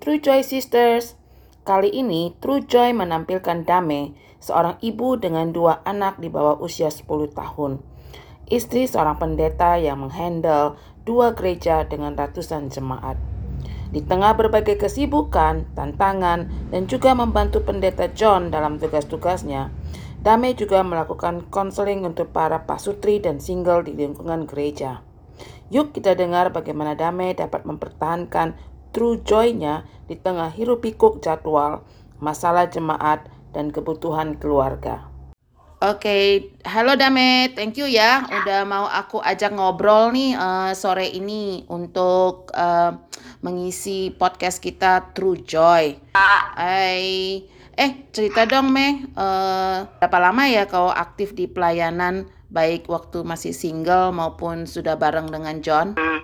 True Joy Sisters! Kali ini True Joy menampilkan Dame, seorang ibu dengan dua anak di bawah usia 10 tahun. Istri seorang pendeta yang menghandle dua gereja dengan ratusan jemaat. Di tengah berbagai kesibukan, tantangan, dan juga membantu pendeta John dalam tugas-tugasnya, Dame juga melakukan konseling untuk para pasutri dan single di lingkungan gereja. Yuk kita dengar bagaimana Dame dapat mempertahankan true joy-nya di tengah hiruk pikuk jadwal, masalah jemaat, dan kebutuhan keluarga. Oke, halo Dame, thank you ya udah mau aku ajak ngobrol nih uh, sore ini untuk uh, mengisi podcast kita True Joy. Hai, eh cerita dong Me, uh, berapa lama ya kau aktif di pelayanan baik waktu masih single maupun sudah bareng dengan John? Hmm,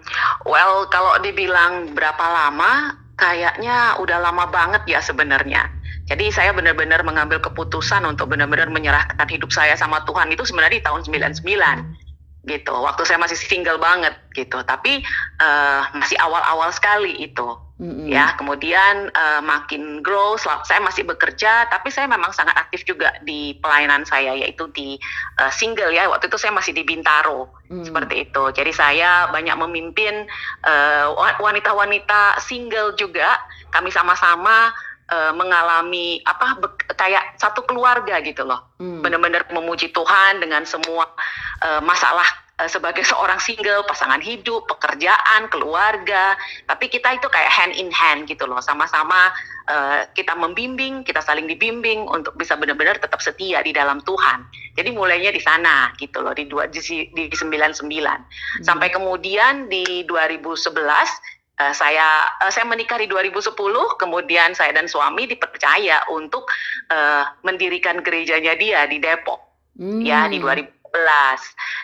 well, kalau dibilang berapa lama, kayaknya udah lama banget ya sebenarnya. Jadi saya benar-benar mengambil keputusan untuk benar-benar menyerahkan hidup saya sama Tuhan itu sebenarnya di tahun 99 gitu. Waktu saya masih single banget gitu. Tapi uh, masih awal-awal sekali itu Mm-hmm. Ya, kemudian uh, makin grow, saya masih bekerja, tapi saya memang sangat aktif juga di pelayanan saya, yaitu di uh, single ya. Waktu itu saya masih di Bintaro, mm-hmm. seperti itu. Jadi saya banyak memimpin wanita wanita-wanita single juga. Kami sama-sama uh, mengalami apa kayak satu keluarga gitu loh. Mm. Benar-benar memuji Tuhan dengan semua uh, masalah uh, sebagai seorang single, pasangan hidup, pekerjaan, keluarga. Tapi kita itu kayak hand in hand gitu loh, sama-sama uh, kita membimbing, kita saling dibimbing untuk bisa benar-benar tetap setia di dalam Tuhan. Jadi mulainya di sana gitu loh, di dua di, di 99. Hmm. Sampai kemudian di 2011 Uh, saya uh, saya menikah di 2010, kemudian saya dan suami dipercaya untuk uh, mendirikan gerejanya dia di Depok. Hmm. Ya, di 2000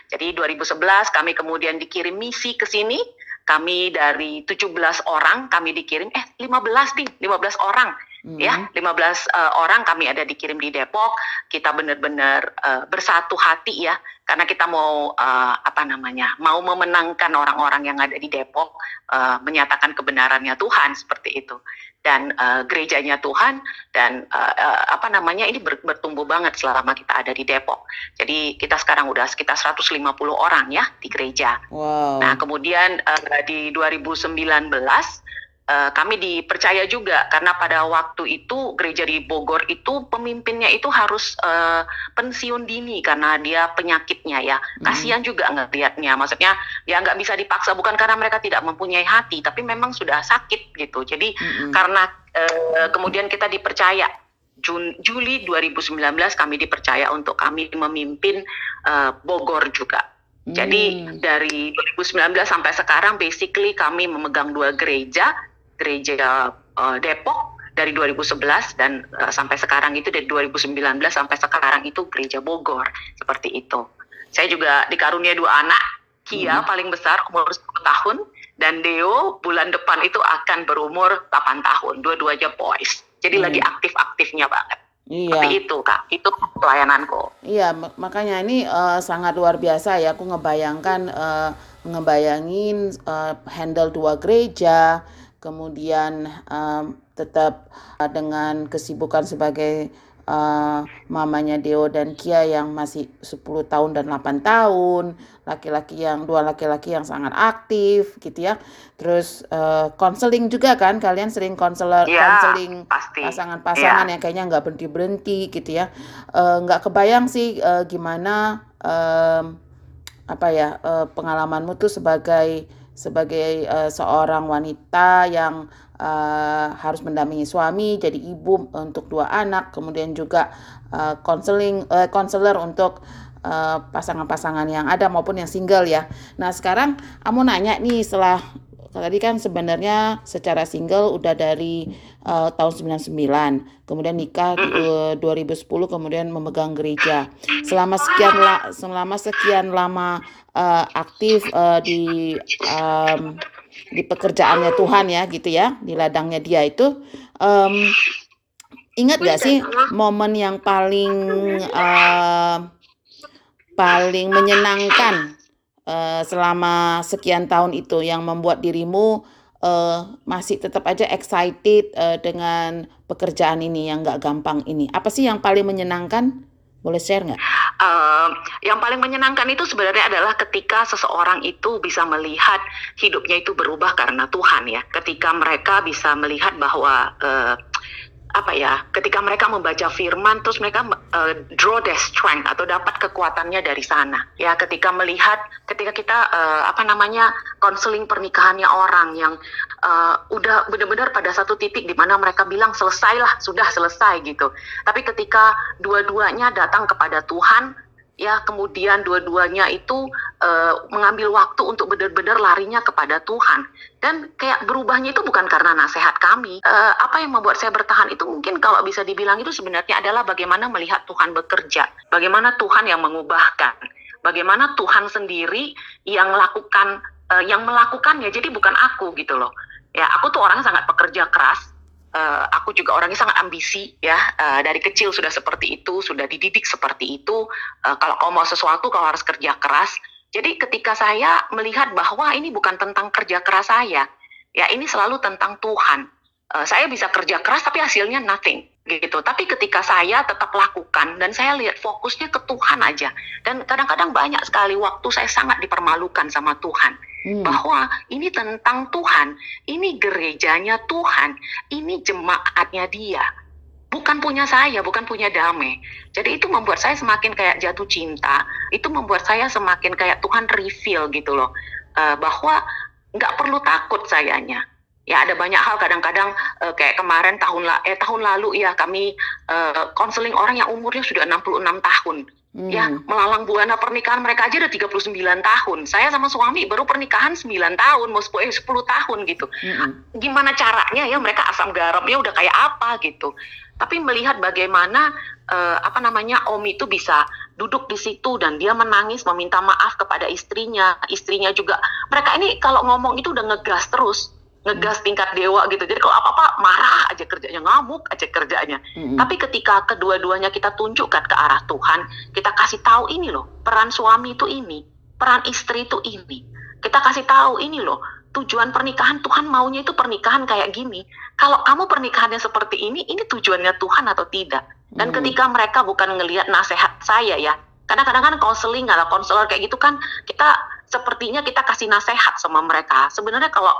jadi 2011 kami kemudian dikirim misi ke sini. Kami dari 17 orang kami dikirim eh 15 nih, 15 orang. Hmm. Ya, 15 uh, orang kami ada dikirim di Depok. Kita benar-benar uh, bersatu hati ya karena kita mau uh, apa namanya? mau memenangkan orang-orang yang ada di Depok uh, menyatakan kebenarannya Tuhan seperti itu dan uh, gerejanya Tuhan dan uh, uh, apa namanya ini ber, bertumbuh banget selama kita ada di Depok. Jadi kita sekarang udah sekitar 150 orang ya di gereja. Wow. Nah, kemudian uh, di 2019 uh, kami dipercaya juga karena pada waktu itu gereja di Bogor itu pemimpinnya itu harus uh, pensiun dini karena dia penyakitnya ya hmm. kasihan juga ngelihatnya maksudnya ya nggak bisa dipaksa bukan karena mereka tidak mempunyai hati tapi memang sudah sakit gitu jadi hmm. karena uh, kemudian kita dipercaya Jun, Juli 2019 kami dipercaya untuk kami memimpin uh, Bogor juga jadi hmm. dari 2019 sampai sekarang basically kami memegang dua gereja gereja uh, Depok dari 2011 dan uh, sampai sekarang itu dari 2019 sampai sekarang itu gereja Bogor seperti itu. Saya juga dikarunia dua anak, Kia hmm. paling besar umur 10 tahun dan Deo bulan depan itu akan berumur 8 tahun, dua-duanya boys. Jadi hmm. lagi aktif-aktifnya banget. Iya. Seperti itu kak, itu pelayananku. Iya, makanya ini uh, sangat luar biasa ya. Aku ngebayangkan, uh, ngebayangin uh, handle dua gereja, kemudian um, tetap uh, dengan kesibukan sebagai uh, mamanya Deo dan Kia yang masih 10 tahun dan 8 tahun, laki-laki yang dua laki-laki yang sangat aktif gitu ya. Terus konseling uh, juga kan kalian sering konselor ya, konseling pasangan-pasangan ya. yang kayaknya nggak berhenti-berhenti gitu ya. nggak uh, kebayang sih uh, gimana uh, apa ya uh, pengalamanmu tuh sebagai sebagai uh, seorang wanita yang uh, harus mendampingi suami, jadi ibu untuk dua anak, kemudian juga konseling uh, konselor untuk pasangan-pasangan uh, yang ada maupun yang single ya. Nah sekarang kamu nanya nih setelah tadi kan sebenarnya secara single udah dari uh, tahun 99 kemudian nikah di uh, 2010 kemudian memegang gereja. Selama sekian la, selama sekian lama uh, aktif uh, di um, di pekerjaannya Tuhan ya gitu ya di ladangnya dia itu um, ingat gak sih momen yang paling uh, paling menyenangkan uh, selama sekian tahun itu yang membuat dirimu uh, masih tetap aja excited uh, dengan pekerjaan ini yang nggak gampang ini? Apa sih yang paling menyenangkan? Boleh share nggak? Uh, yang paling menyenangkan itu sebenarnya adalah ketika seseorang itu bisa melihat hidupnya itu berubah karena Tuhan ya. Ketika mereka bisa melihat bahwa uh, apa ya ketika mereka membaca firman terus mereka uh, draw their strength atau dapat kekuatannya dari sana. Ya ketika melihat ketika kita uh, apa namanya konseling pernikahannya orang yang uh, udah benar-benar pada satu titik di mana mereka bilang selesailah sudah selesai gitu. Tapi ketika dua-duanya datang kepada Tuhan ya kemudian dua-duanya itu uh, mengambil waktu untuk benar-benar larinya kepada Tuhan. Dan kayak berubahnya itu bukan karena nasihat kami. Uh, apa yang membuat saya bertahan itu mungkin kalau bisa dibilang itu sebenarnya adalah bagaimana melihat Tuhan bekerja. Bagaimana Tuhan yang mengubahkan. Bagaimana Tuhan sendiri yang melakukan uh, yang melakukannya. Jadi bukan aku gitu loh. Ya aku tuh orang sangat pekerja keras uh, aku juga orangnya sangat ambisi ya. Uh, dari kecil sudah seperti itu sudah dididik seperti itu. Uh, kalau kau mau sesuatu kau harus kerja keras. Jadi ketika saya melihat bahwa ini bukan tentang kerja keras saya ya ini selalu tentang Tuhan. Uh, saya bisa kerja keras tapi hasilnya nothing gitu tapi ketika saya tetap lakukan dan saya lihat fokusnya ke Tuhan aja dan kadang-kadang banyak sekali waktu saya sangat dipermalukan sama Tuhan hmm. bahwa ini tentang Tuhan, ini gerejanya Tuhan, ini jemaatnya Dia, bukan punya saya, bukan punya damai. Jadi itu membuat saya semakin kayak jatuh cinta, itu membuat saya semakin kayak Tuhan reveal gitu loh, uh, bahwa nggak perlu takut sayanya. Ya ada banyak hal kadang-kadang uh, kayak kemarin tahun la eh tahun lalu ya kami konseling uh, orang yang umurnya sudah 66 tahun Ya, hmm. Ya, melalang buana pernikahan mereka aja udah 39 tahun. Saya sama suami baru pernikahan 9 tahun, mau 10, eh, 10 tahun gitu. Hmm. Gimana caranya ya mereka asam garamnya udah kayak apa gitu. Tapi melihat bagaimana uh, apa namanya Om itu bisa duduk di situ dan dia menangis meminta maaf kepada istrinya. Istrinya juga mereka ini kalau ngomong itu udah ngegas terus ngegas tingkat dewa gitu. Jadi kalau apa-apa marah aja kerjanya, ngamuk aja kerjanya. Mm-hmm. Tapi ketika kedua-duanya kita tunjukkan ke arah Tuhan, kita kasih tahu ini loh, peran suami itu ini, peran istri itu ini. Kita kasih tahu ini loh, tujuan pernikahan Tuhan maunya itu pernikahan kayak gini. Kalau kamu pernikahannya seperti ini, ini tujuannya Tuhan atau tidak? Dan mm-hmm. ketika mereka bukan ngelihat nasihat saya ya, karena kadang-kadang konseling atau konselor kayak gitu kan, kita sepertinya kita kasih nasihat sama mereka. Sebenarnya kalau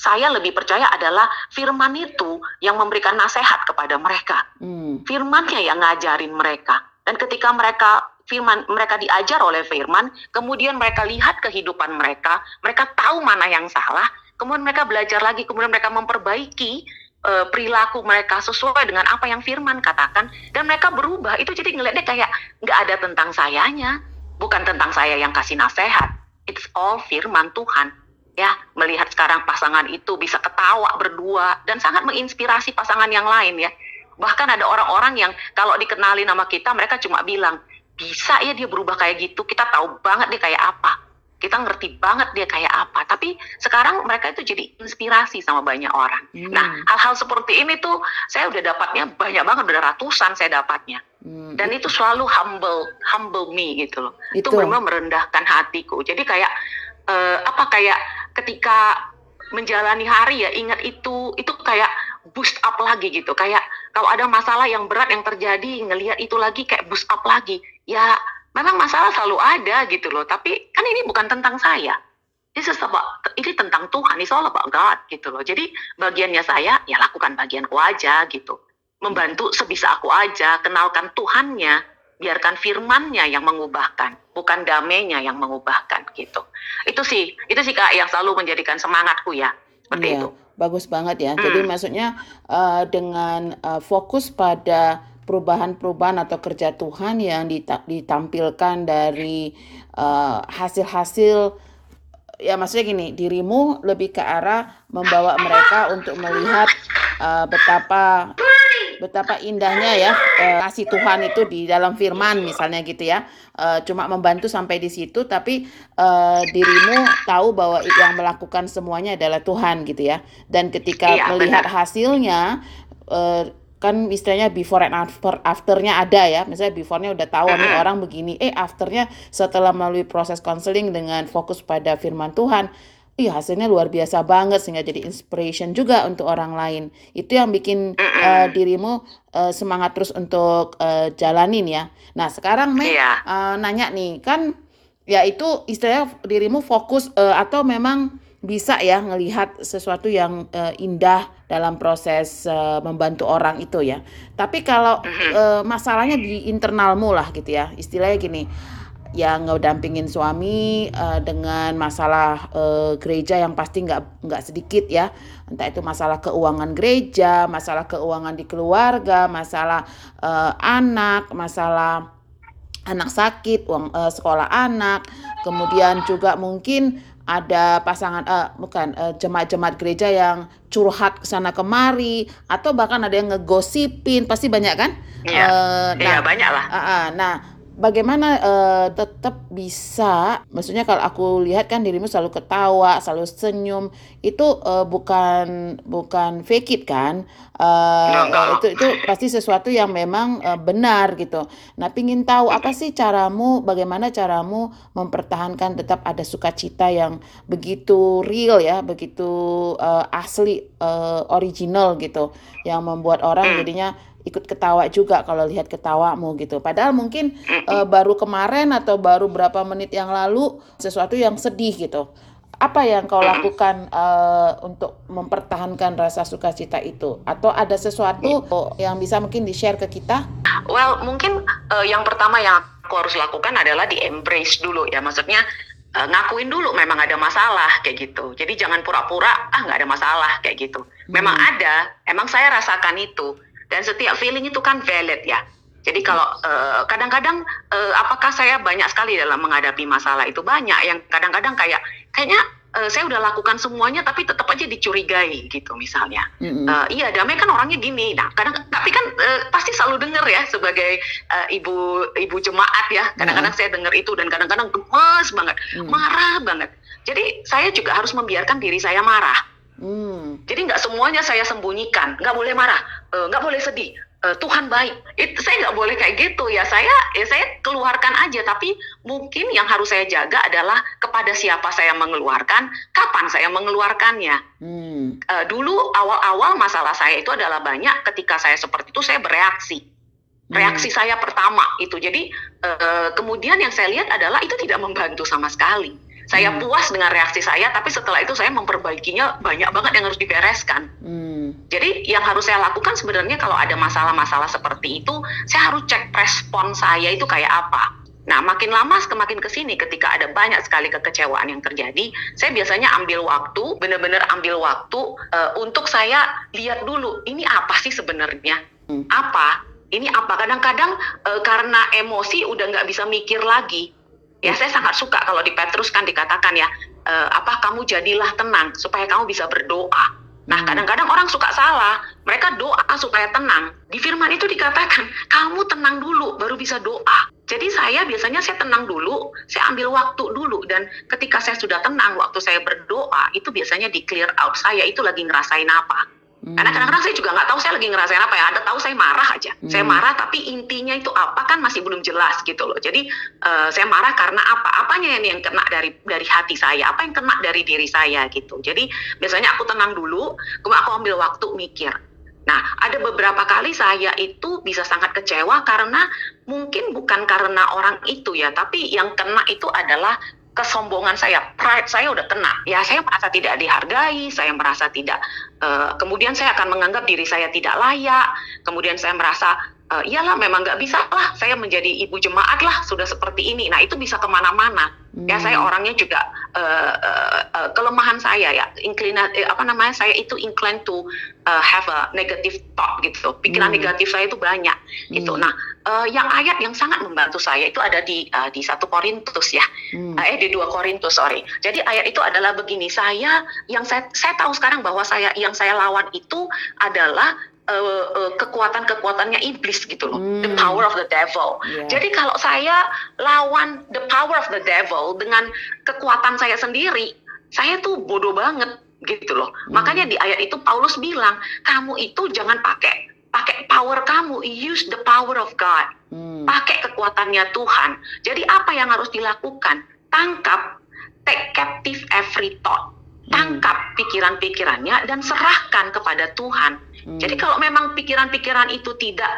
saya lebih percaya adalah firman itu yang memberikan nasihat kepada mereka. Hmm. Firmannya yang ngajarin mereka. Dan ketika mereka firman mereka diajar oleh firman, kemudian mereka lihat kehidupan mereka, mereka tahu mana yang salah, kemudian mereka belajar lagi, kemudian mereka memperbaiki uh, perilaku mereka sesuai dengan apa yang firman katakan dan mereka berubah. Itu jadi ngeliatnya kayak nggak ada tentang sayanya, bukan tentang saya yang kasih nasihat. It's all firman Tuhan ya melihat sekarang pasangan itu bisa ketawa berdua dan sangat menginspirasi pasangan yang lain ya. Bahkan ada orang-orang yang kalau dikenali nama kita mereka cuma bilang bisa ya dia berubah kayak gitu? Kita tahu banget dia kayak apa. Kita ngerti banget dia kayak apa. Tapi sekarang mereka itu jadi inspirasi sama banyak orang. Hmm. nah hal-hal seperti ini tuh saya udah dapatnya banyak banget udah ratusan saya dapatnya. Hmm. dan itu selalu humble humble me gitu loh. Itu, itu. benar merendahkan hatiku. Jadi kayak uh, apa kayak ketika menjalani hari ya ingat itu itu kayak boost up lagi gitu. Kayak kalau ada masalah yang berat yang terjadi ngelihat itu lagi kayak boost up lagi. Ya memang masalah selalu ada gitu loh. Tapi kan ini bukan tentang saya. Ini about, ini tentang Tuhan. Ini soal about God gitu loh. Jadi bagiannya saya ya lakukan bagianku aja gitu. Membantu sebisa aku aja kenalkan Tuhannya biarkan firmannya yang mengubahkan bukan damainya yang mengubahkan gitu. Itu sih, itu sih Kak yang selalu menjadikan semangatku ya. Seperti iya, itu. Bagus banget ya. Hmm. Jadi maksudnya uh, dengan uh, fokus pada perubahan-perubahan atau kerja Tuhan yang ditampilkan dari eh, hasil-hasil uh, ya maksudnya gini, dirimu lebih ke arah membawa mereka untuk melihat uh, betapa betapa indahnya ya uh, kasih Tuhan itu di dalam firman misalnya gitu ya. Uh, cuma membantu sampai di situ tapi uh, dirimu tahu bahwa yang melakukan semuanya adalah Tuhan gitu ya. Dan ketika iya, melihat benar. hasilnya kan istilahnya before and after afternya ada ya. Misalnya beforenya udah tahu nih orang begini. Eh afternya setelah melalui proses konseling dengan fokus pada firman Tuhan ih hasilnya luar biasa banget sehingga jadi inspiration juga untuk orang lain. Itu yang bikin uh, dirimu uh, semangat terus untuk uh, jalanin ya. Nah sekarang Mei uh, nanya nih kan ya itu istilahnya dirimu fokus uh, atau memang bisa ya ngelihat sesuatu yang uh, indah dalam proses uh, membantu orang itu ya. Tapi kalau uh, masalahnya di internalmu lah gitu ya. Istilahnya gini, ya ngedampingin suami uh, dengan masalah uh, gereja yang pasti nggak nggak sedikit ya. Entah itu masalah keuangan gereja, masalah keuangan di keluarga, masalah uh, anak, masalah anak sakit, uang uh, sekolah anak, kemudian juga mungkin ada pasangan eh bukan eh, jemaat-jemaat gereja yang curhat ke sana kemari atau bahkan ada yang ngegosipin pasti banyak kan? Iya. Iya, nah, banyak lah. ah, ah, nah bagaimana eh, tetap bisa maksudnya kalau aku lihat kan dirimu selalu ketawa, selalu senyum itu eh, bukan bukan fake it kan? Enggak. itu itu pasti sesuatu yang memang eh, benar gitu. Nah, pingin tahu apa sih caramu, bagaimana caramu mempertahankan tetap ada sukacita yang begitu real ya, begitu eh, asli, eh, original gitu, yang membuat orang Hmm. jadinya ikut ketawa juga kalau lihat ketawamu gitu. Padahal mungkin eh, baru kemarin atau baru berapa menit yang lalu sesuatu yang sedih gitu. Apa yang kau lakukan eh, untuk mempertahankan rasa sukacita itu? Atau ada sesuatu yang bisa mungkin di-share ke kita? Well, mungkin eh, yang pertama yang aku harus lakukan adalah di embrace dulu ya. Maksudnya eh, ngakuin dulu memang ada masalah kayak gitu. Jadi jangan pura-pura ah nggak ada masalah kayak gitu. Memang Hmm. ada, emang saya rasakan itu. Dan setiap feeling itu kan valid ya. Jadi kalau eh, kadang-kadang eh, apakah saya banyak sekali dalam menghadapi masalah itu banyak yang kadang-kadang kayak kayaknya eh, saya udah lakukan semuanya tapi tetap aja dicurigai gitu misalnya. Mm-mm. Eh, iya damai kan orangnya gini nah kadang tapi kan eh, pasti selalu dengar ya sebagai eh, ibu ibu jemaat ya kadang-kadang saya dengar itu dan kadang-kadang gemes banget Hmm. marah banget jadi saya juga harus membiarkan diri saya marah Hmm. jadi nggak semuanya saya sembunyikan. Nggak boleh marah. Eh, nggak boleh sedih. Eh, Tuhan baik. Itu saya nggak boleh kayak gitu. Ya saya ya saya keluarkan aja. Tapi mungkin yang harus saya jaga adalah kepada siapa saya mengeluarkan kapan saya mengeluarkannya. Hmm. Eh, dulu awal-awal masalah saya itu adalah banyak ketika saya seperti itu saya bereaksi. Reaksi saya pertama itu. Jadi eh, kemudian yang saya lihat adalah itu tidak membantu sama sekali saya Hmm. puas dengan reaksi saya tapi setelah itu saya memperbaikinya banyak banget yang harus dibereskan Hmm. jadi yang harus saya lakukan sebenarnya kalau ada masalah-masalah seperti itu saya harus cek respon saya itu kayak apa Nah, makin lama semakin ke sini ketika ada banyak sekali kekecewaan yang terjadi, saya biasanya ambil waktu, benar-benar ambil waktu eh, untuk saya lihat dulu ini apa sih sebenarnya? Hmm. Apa? Ini apa? Kadang-kadang eh, karena emosi udah nggak bisa mikir lagi. Ya, saya sangat suka kalau di Petrus kan dikatakan ya, eh, apa kamu jadilah tenang supaya kamu bisa berdoa. Nah, Hmm. kadang-kadang orang suka salah. Mereka doa supaya tenang. Di firman itu dikatakan, kamu tenang dulu baru bisa doa. Jadi saya biasanya saya tenang dulu, saya ambil waktu dulu dan ketika saya sudah tenang waktu saya berdoa, itu biasanya di clear out saya itu lagi ngerasain apa. Hmm. Karena kadang-kadang saya juga nggak tahu saya lagi ngerasain apa ya. Ada tahu saya marah aja. Saya Hmm. marah tapi intinya itu apa kan masih belum jelas gitu loh. Jadi eh, saya marah karena apa? Apanya ini yang kena dari dari hati saya? Apa yang kena dari diri saya gitu. Jadi biasanya aku tenang dulu, kemudian aku ambil waktu mikir. Nah, ada beberapa kali saya itu bisa sangat kecewa karena mungkin bukan karena orang itu ya, tapi yang kena itu adalah kesombongan saya, pride saya udah kena. Ya, saya merasa tidak dihargai, saya merasa tidak. eh, kemudian saya akan menganggap diri saya tidak layak. Kemudian saya merasa eh, iyalah memang nggak bisa lah saya menjadi ibu jemaat lah sudah seperti ini. Nah itu bisa ke mana-mana. Ya Hmm. saya orangnya juga eh, eh, eh, kelemahan saya ya, inclina, eh, apa namanya saya itu inclined to eh, have a negative thought gitu. Pikiran Hmm. negatif saya itu banyak gitu. Hmm. Nah eh, yang ayat yang sangat membantu saya itu ada di eh, di satu Korintus ya, Hmm. eh di dua Korintus sorry. Jadi ayat itu adalah begini saya yang saya saya tahu sekarang bahwa saya yang saya lawan itu adalah eh, eh, kekuatan-kekuatannya iblis gitu loh, the Hmm. power of the devil. Iya. Jadi kalau saya lawan the power of the devil dengan kekuatan saya sendiri, saya tuh bodoh banget gitu loh. Hmm. Makanya di ayat itu Paulus bilang, kamu itu jangan pakai pakai power kamu, use the power of God. Hmm. Pakai kekuatannya Tuhan. Jadi apa yang harus dilakukan? Tangkap, take captive every thought. tangkap pikiran-pikirannya dan serahkan kepada Tuhan. Hmm. Jadi kalau memang pikiran-pikiran itu tidak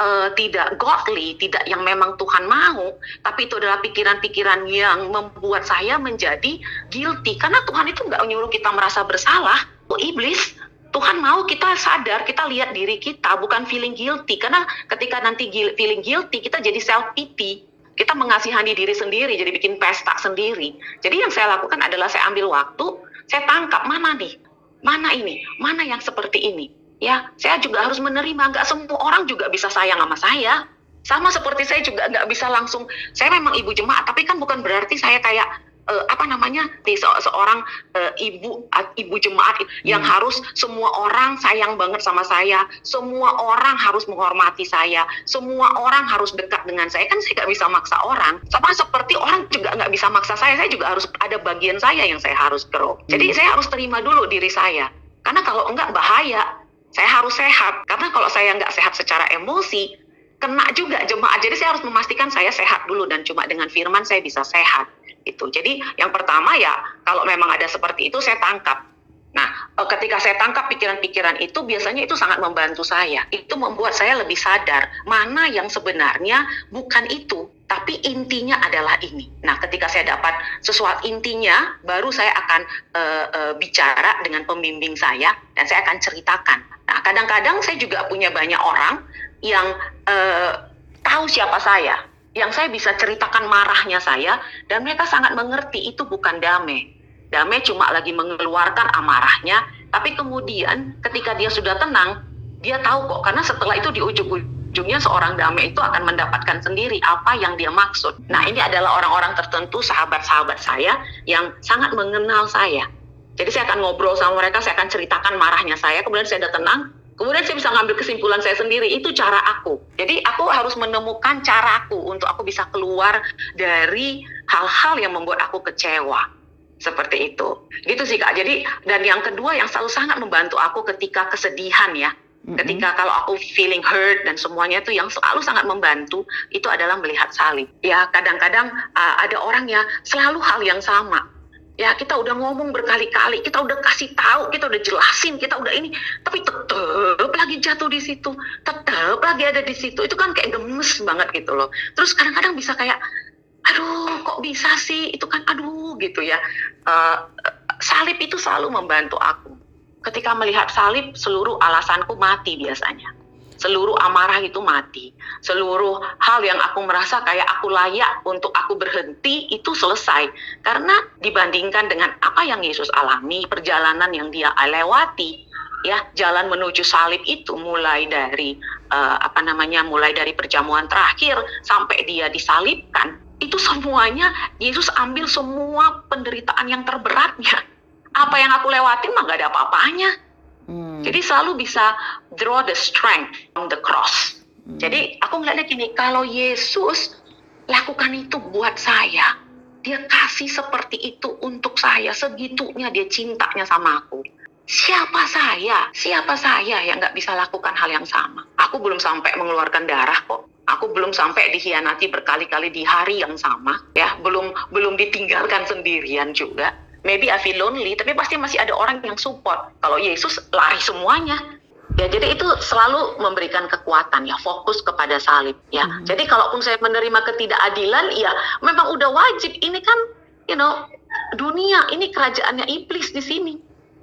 uh, tidak godly, tidak yang memang Tuhan mau, tapi itu adalah pikiran-pikiran yang membuat saya menjadi guilty. Karena Tuhan itu nggak menyuruh kita merasa bersalah. Oh, iblis, Tuhan mau kita sadar, kita lihat diri kita, bukan feeling guilty. Karena ketika nanti feeling guilty, kita jadi self pity kita mengasihani diri sendiri, jadi bikin pesta sendiri. Jadi yang saya lakukan adalah saya ambil waktu, saya tangkap mana nih, mana ini, mana yang seperti ini. Ya, saya juga harus menerima, nggak semua orang juga bisa sayang sama saya. Sama seperti saya juga nggak bisa langsung, saya memang ibu jemaat, tapi kan bukan berarti saya kayak uh, apa namanya di se seorang uh, ibu uh, ibu jemaat hmm. yang harus semua orang sayang banget sama saya, semua orang harus menghormati saya, semua orang harus dekat dengan saya kan saya nggak bisa maksa orang. Sama seperti orang juga nggak bisa maksa saya, saya juga harus ada bagian saya yang saya harus grow. Hmm. Jadi saya harus terima dulu diri saya, karena kalau enggak bahaya. Saya harus sehat, karena kalau saya nggak sehat secara emosi, kena juga jemaat. Jadi saya harus memastikan saya sehat dulu dan cuma dengan firman saya bisa sehat itu. Jadi yang pertama ya kalau memang ada seperti itu saya tangkap. Nah, e, ketika saya tangkap pikiran-pikiran itu biasanya itu sangat membantu saya. Itu membuat saya lebih sadar mana yang sebenarnya bukan itu, tapi intinya adalah ini. Nah, ketika saya dapat sesuatu intinya, baru saya akan uh, uh, bicara dengan pembimbing saya dan saya akan ceritakan. Nah, kadang-kadang saya juga punya banyak orang yang uh, tahu siapa saya yang saya bisa ceritakan marahnya saya dan mereka sangat mengerti itu bukan damai. Damai cuma lagi mengeluarkan amarahnya, tapi kemudian ketika dia sudah tenang, dia tahu kok karena setelah itu di ujung-ujungnya seorang damai itu akan mendapatkan sendiri apa yang dia maksud. Nah, ini adalah orang-orang tertentu sahabat-sahabat saya yang sangat mengenal saya. Jadi saya akan ngobrol sama mereka, saya akan ceritakan marahnya saya, kemudian saya sudah tenang, Kemudian saya bisa ngambil kesimpulan saya sendiri, itu cara aku. Jadi aku harus menemukan caraku untuk aku bisa keluar dari hal-hal yang membuat aku kecewa. Seperti itu. Gitu sih Kak. Jadi dan yang kedua yang selalu sangat membantu aku ketika kesedihan ya. Ketika kalau aku feeling hurt dan semuanya itu yang selalu sangat membantu itu adalah melihat salib. Ya kadang-kadang uh, ada orang ya selalu hal yang sama ya kita udah ngomong berkali-kali, kita udah kasih tahu, kita udah jelasin, kita udah ini, tapi tetap lagi jatuh di situ, tetap lagi ada di situ, itu kan kayak gemes banget gitu loh. Terus kadang-kadang bisa kayak, aduh kok bisa sih, itu kan aduh gitu ya. Uh, salib itu selalu membantu aku. Ketika melihat salib, seluruh alasanku mati biasanya seluruh amarah itu mati. Seluruh hal yang aku merasa kayak aku layak untuk aku berhenti itu selesai. Karena dibandingkan dengan apa yang Yesus alami, perjalanan yang dia lewati, ya jalan menuju salib itu mulai dari uh, apa namanya mulai dari perjamuan terakhir sampai dia disalibkan itu semuanya Yesus ambil semua penderitaan yang terberatnya apa yang aku lewatin mah gak ada apa-apanya Hmm. Jadi selalu bisa draw the strength from the cross. Hmm. Jadi aku ngeliatnya gini, kalau Yesus lakukan itu buat saya, dia kasih seperti itu untuk saya, segitunya dia cintanya sama aku. Siapa saya? Siapa saya yang nggak bisa lakukan hal yang sama? Aku belum sampai mengeluarkan darah kok. Aku belum sampai dikhianati berkali-kali di hari yang sama, ya. Belum belum ditinggalkan sendirian juga maybe I feel lonely, tapi pasti masih ada orang yang support. Kalau Yesus lari semuanya. Ya, jadi itu selalu memberikan kekuatan ya, fokus kepada salib ya. Hmm. Jadi kalaupun saya menerima ketidakadilan, ya memang udah wajib. Ini kan, you know, dunia ini kerajaannya iblis di sini.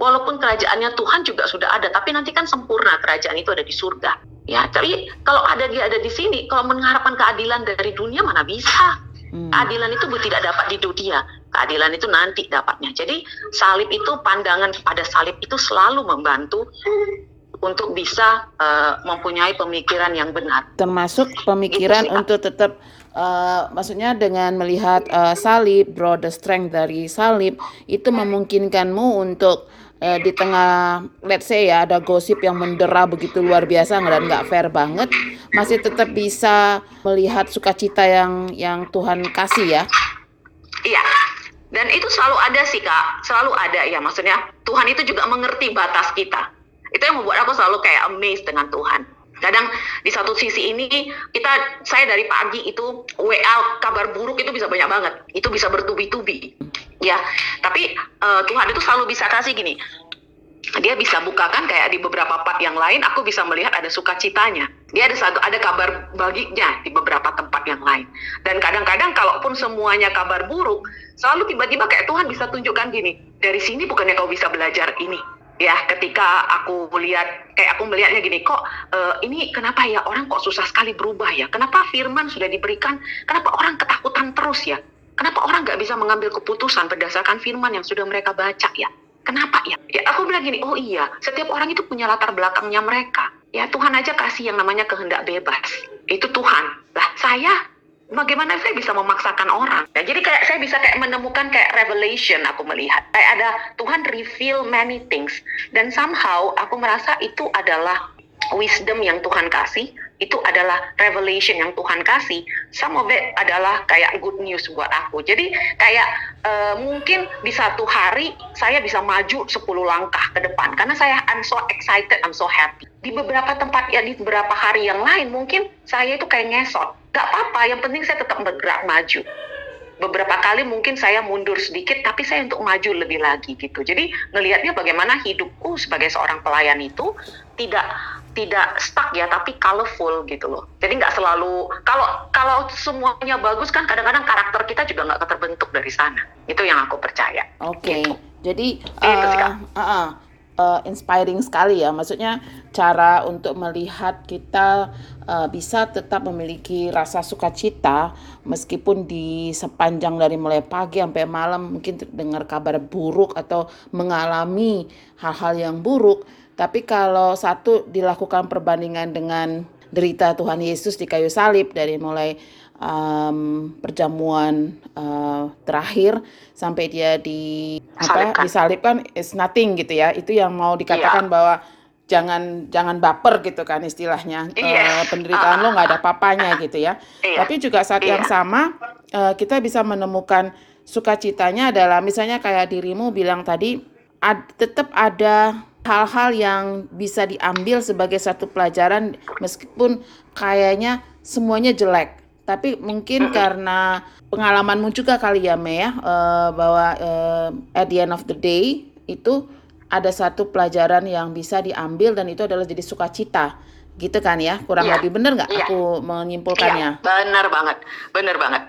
Walaupun kerajaannya Tuhan juga sudah ada, tapi nanti kan sempurna kerajaan itu ada di surga. Ya, tapi kalau ada dia ada di sini, kalau mengharapkan keadilan dari dunia mana bisa? Hmm. Keadilan itu tidak dapat di dunia keadilan itu nanti dapatnya. Jadi salib itu pandangan pada salib itu selalu membantu untuk bisa uh, mempunyai pemikiran yang benar. Termasuk pemikiran untuk tetap uh, maksudnya dengan melihat uh, salib, draw the strength dari salib itu memungkinkanmu untuk uh, di tengah let's say ya ada gosip yang mendera begitu luar biasa dan nggak fair banget masih tetap bisa melihat sukacita yang yang Tuhan kasih ya. Iya, dan itu selalu ada sih kak, selalu ada ya maksudnya Tuhan itu juga mengerti batas kita. Itu yang membuat aku selalu kayak amazed dengan Tuhan. Kadang di satu sisi ini kita saya dari pagi itu WA kabar buruk itu bisa banyak banget, itu bisa bertubi-tubi. ya. Tapi uh, Tuhan itu selalu bisa kasih gini. Dia bisa bukakan kayak di beberapa part yang lain aku bisa melihat ada sukacitanya. Dia ada satu ada kabar baginya di beberapa tempat yang lain. Dan kadang-kadang kalaupun semuanya kabar buruk selalu tiba-tiba kayak Tuhan bisa tunjukkan gini dari sini bukannya kau bisa belajar ini ya ketika aku melihat kayak aku melihatnya gini kok uh, ini kenapa ya orang kok susah sekali berubah ya? Kenapa firman sudah diberikan? Kenapa orang ketakutan terus ya? Kenapa orang nggak bisa mengambil keputusan berdasarkan firman yang sudah mereka baca ya? Kenapa ya? Ya aku bilang gini oh iya setiap orang itu punya latar belakangnya mereka. Ya Tuhan aja kasih yang namanya kehendak bebas. Itu Tuhan. Lah saya bagaimana saya bisa memaksakan orang? Ya, jadi kayak saya bisa kayak menemukan kayak revelation aku melihat. Kayak ada Tuhan reveal many things dan somehow aku merasa itu adalah wisdom yang Tuhan kasih, itu adalah revelation yang Tuhan kasih. Some of it adalah kayak good news buat aku. Jadi kayak uh, mungkin di satu hari saya bisa maju 10 langkah ke depan karena saya I'm so excited, I'm so happy. Di beberapa tempat ya di beberapa hari yang lain mungkin saya itu kayak ngesot Gak apa-apa, yang penting saya tetap bergerak maju. Beberapa kali mungkin saya mundur sedikit, tapi saya untuk maju lebih lagi gitu. Jadi ngelihatnya bagaimana hidupku sebagai seorang pelayan itu tidak tidak stuck ya, tapi colorful gitu loh. Jadi nggak selalu kalau kalau semuanya bagus kan kadang-kadang karakter kita juga nggak terbentuk dari sana. Itu yang aku percaya. Oke. Okay. Gitu. Jadi uh, uh, uh, uh, inspiring sekali ya. Maksudnya cara untuk melihat kita uh, bisa tetap memiliki rasa sukacita meskipun di sepanjang dari mulai pagi sampai malam mungkin dengar kabar buruk atau mengalami hal-hal yang buruk. Tapi kalau satu dilakukan perbandingan dengan derita Tuhan Yesus di kayu salib dari mulai um, perjamuan uh, terakhir sampai dia di apa disalibkan is nothing gitu ya itu yang mau dikatakan yeah. bahwa jangan jangan baper gitu kan istilahnya yeah. uh, penderitaan uh, lo nggak ada papanya gitu ya yeah. tapi juga saat yeah. yang sama uh, kita bisa menemukan sukacitanya adalah misalnya kayak dirimu bilang tadi ad, tetap ada hal-hal yang bisa diambil sebagai satu pelajaran meskipun kayaknya semuanya jelek. Tapi mungkin karena pengalamanmu juga kali ya Mei ya uh, bahwa uh, at the end of the day itu ada satu pelajaran yang bisa diambil dan itu adalah jadi sukacita. Gitu kan ya kurang iya, lebih benar nggak iya. aku menyimpulkannya? Iya, benar banget benar banget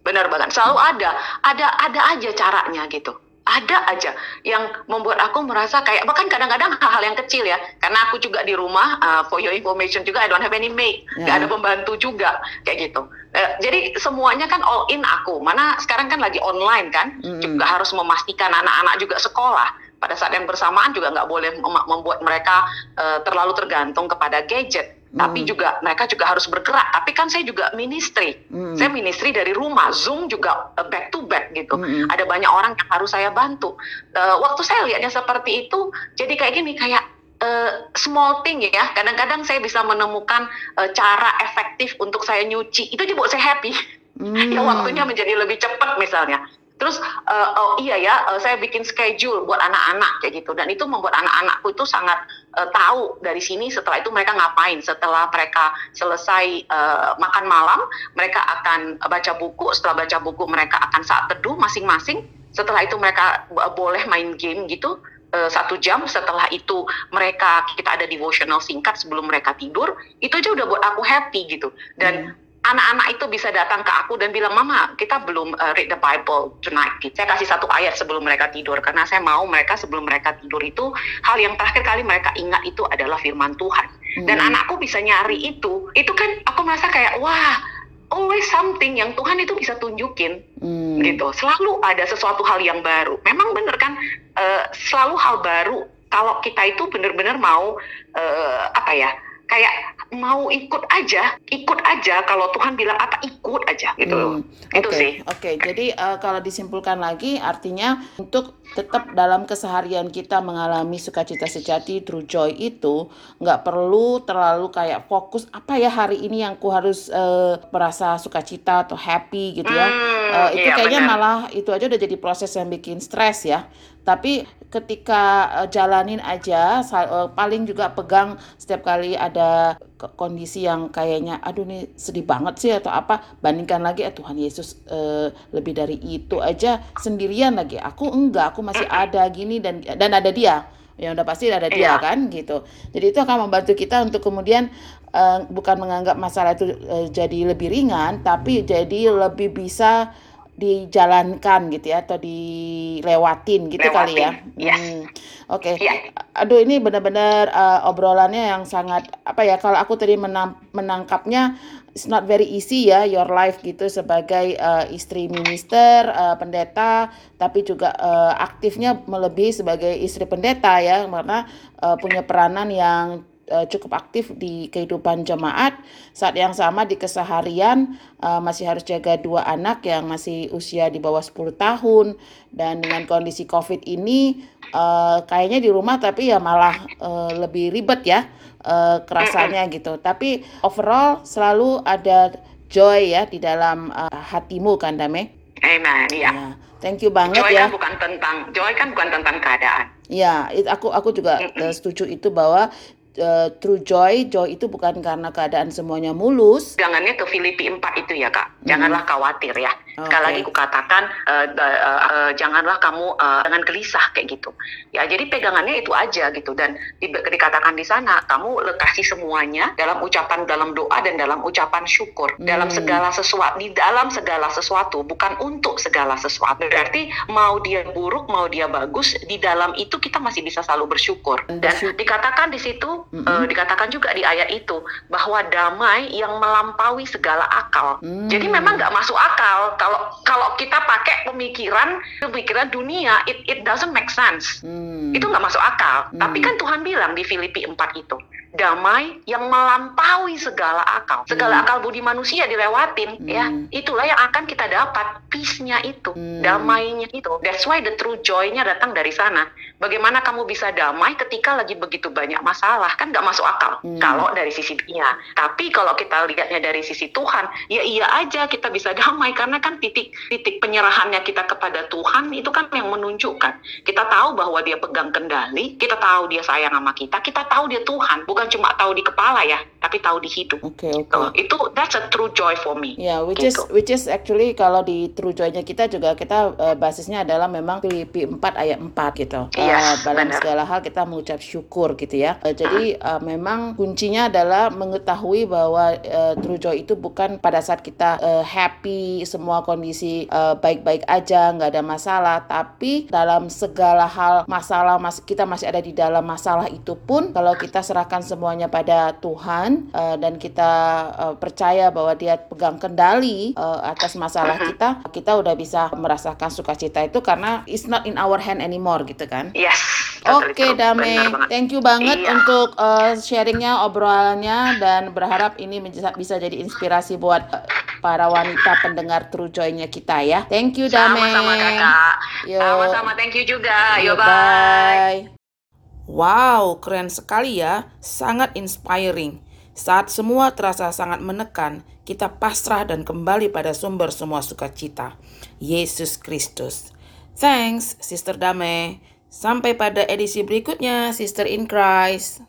benar banget. Selalu ada ada ada aja caranya gitu ada aja yang membuat aku merasa kayak bahkan kadang-kadang hal-hal yang kecil ya. Karena aku juga di rumah uh, for your information juga I don't have any maid. Yeah. gak ada pembantu juga kayak gitu. Uh, jadi semuanya kan all in aku. Mana sekarang kan lagi online kan? Mm. juga harus memastikan anak-anak juga sekolah. Pada saat yang bersamaan juga nggak boleh membuat mereka uh, terlalu tergantung kepada gadget tapi hmm. juga mereka juga harus bergerak. Tapi kan saya juga ministry, hmm. saya ministry dari rumah, Zoom juga uh, back to back gitu. Hmm. Ada banyak orang yang harus saya bantu. Uh, waktu saya lihatnya seperti itu, jadi kayak gini, kayak uh, small thing ya. Kadang-kadang saya bisa menemukan uh, cara efektif untuk saya nyuci. Itu juga buat saya happy. Hmm. ya waktunya menjadi lebih cepat misalnya. Terus uh, oh iya ya, uh, saya bikin schedule buat anak-anak kayak gitu dan itu membuat anak-anakku itu sangat uh, tahu dari sini setelah itu mereka ngapain. Setelah mereka selesai uh, makan malam, mereka akan baca buku. Setelah baca buku, mereka akan saat teduh masing-masing. Setelah itu mereka boleh main game gitu satu jam setelah itu mereka kita ada devotional singkat sebelum mereka tidur itu aja udah buat aku happy gitu dan hmm anak-anak itu bisa datang ke aku dan bilang, Mama, kita belum uh, read the Bible tonight. Gitu. Saya kasih satu ayat sebelum mereka tidur, karena saya mau mereka sebelum mereka tidur itu, hal yang terakhir kali mereka ingat itu adalah firman Tuhan. Hmm. Dan anakku bisa nyari itu, itu kan aku merasa kayak, wah, always something yang Tuhan itu bisa tunjukin, hmm. gitu. Selalu ada sesuatu hal yang baru. Memang bener kan, uh, selalu hal baru, kalau kita itu benar-benar mau, uh, apa ya, kayak mau ikut aja, ikut aja kalau Tuhan bilang apa ikut aja gitu Hmm, itu okay, sih. Oke, okay. jadi uh, kalau disimpulkan lagi artinya untuk tetap dalam keseharian kita mengalami sukacita sejati true joy itu nggak perlu terlalu kayak fokus apa ya hari ini yang ku harus uh, merasa sukacita atau happy gitu ya. Hmm Uh, itu iya, kayaknya benar. malah itu aja udah jadi proses yang bikin stres ya. Tapi ketika uh, jalanin aja, uh, paling juga pegang setiap kali ada kondisi yang kayaknya, aduh nih sedih banget sih atau apa, bandingkan lagi, "Ah, Tuhan Yesus uh, lebih dari itu aja sendirian lagi. Aku enggak, aku masih ada gini dan dan ada Dia. Ya udah pasti ada Dia Iya. kan gitu. Jadi itu akan membantu kita untuk kemudian bukan menganggap masalah itu jadi lebih ringan, tapi jadi lebih bisa dijalankan gitu ya atau dilewatin gitu kali ya. Lewatin, yes. Hmm, Oke. Iya. Aduh ini benar-benar uh, obrolannya yang sangat apa ya kalau aku tadi menam- menangkapnya it's not very easy ya your life gitu sebagai uh, istri minister, uh, pendeta, tapi juga uh, aktifnya melebihi sebagai istri pendeta ya karena uh, punya peranan yang uh, cukup aktif di kehidupan jemaat. Saat yang sama di keseharian uh, masih harus jaga dua anak yang masih usia di bawah 10 tahun dan dengan kondisi Covid ini uh, kayaknya di rumah tapi ya malah uh, lebih ribet ya uh, kerasanya gitu. Tapi overall selalu ada joy ya di dalam uh, hatimu kan Dame. Amen. Iya. Ya, thank you banget Joy ya. kan bukan tentang joy kan bukan tentang keadaan. Ya, it- aku aku juga uh, setuju itu bahwa uh, true joy, joy itu bukan karena keadaan semuanya mulus. Pegangannya ke Filipi 4 itu ya kak. Janganlah khawatir ya. Sekali Oke. lagi kukatakan eh, da- eh, eh, janganlah kamu eh, dengan gelisah kayak gitu. Ya jadi pegangannya itu aja gitu dan di- dikatakan di sana kamu kasih semuanya dalam ucapan dalam doa dan dalam ucapan syukur dalam Hmm. segala sesuatu di dalam segala sesuatu bukan untuk segala sesuatu. Berarti mau dia buruk mau dia bagus di dalam itu kita masih bisa selalu bersyukur. Dan Bersyukur. dikatakan di situ Mm-mm. eh, dikatakan juga di ayat itu bahwa damai yang melampaui segala akal. Hmm. Jadi memang nggak masuk akal kalau kalau kita pakai pemikiran pemikiran dunia it it doesn't make sense. Hmm. Itu nggak masuk akal. Hmm. Tapi kan Tuhan bilang di Filipi 4 itu damai yang melampaui segala akal. Segala Hmm. akal budi manusia dilewatin ya. Hmm. Itulah yang akan kita dapat peace-nya itu, Hmm. damainya itu. That's why the true joy-nya datang dari sana. Bagaimana kamu bisa damai ketika lagi begitu banyak masalah? Kan nggak masuk akal Hmm. kalau dari sisi dunia. Tapi kalau kita lihatnya dari sisi Tuhan, ya iya aja kita bisa damai karena kan titik titik penyerahannya kita kepada Tuhan itu kan yang menunjukkan kita tahu bahwa Dia pegang kendali, kita tahu Dia sayang sama kita, kita tahu Dia Tuhan, bukan cuma tahu di kepala ya, tapi tahu di hidup. Oke, oke. Oh, itu that's a true joy for me. Ya, which is Gitu. which is actually kalau di true joy-nya kita juga kita eh, basisnya adalah memang Filipi 4 ayat 4 gitu. Iya, Eh, dalam benar. segala hal kita mengucap syukur gitu ya. Eh, jadi eh, memang kuncinya adalah mengetahui bahwa eh, true joy itu bukan pada saat kita eh, happy, semua kondisi baik-baik aja, nggak ada masalah, tapi dalam segala hal masalah mas kita masih ada di dalam masalah itu pun kalau kita serahkan semuanya pada Tuhan eh, dan kita eh, percaya bahwa Dia pegang kendali eh, atas masalah kita, kita udah bisa merasakan sukacita itu karena it's not in our hand anymore gitu kan. Yes. Oke true. Dame, thank you banget Iya. untuk uh, sharingnya, obrolannya dan berharap ini bisa, jadi inspirasi buat uh, para wanita pendengar True Joy-nya kita ya. Thank you Dame. Sama-sama kakak. Sama-sama. Thank you juga. Yo, Yo, bye. Wow, keren sekali ya. Sangat inspiring. Saat semua terasa sangat menekan, kita pasrah dan kembali pada sumber semua sukacita, Yesus Kristus. Thanks, Sister Dame. Sampai pada edisi berikutnya, Sister in Christ.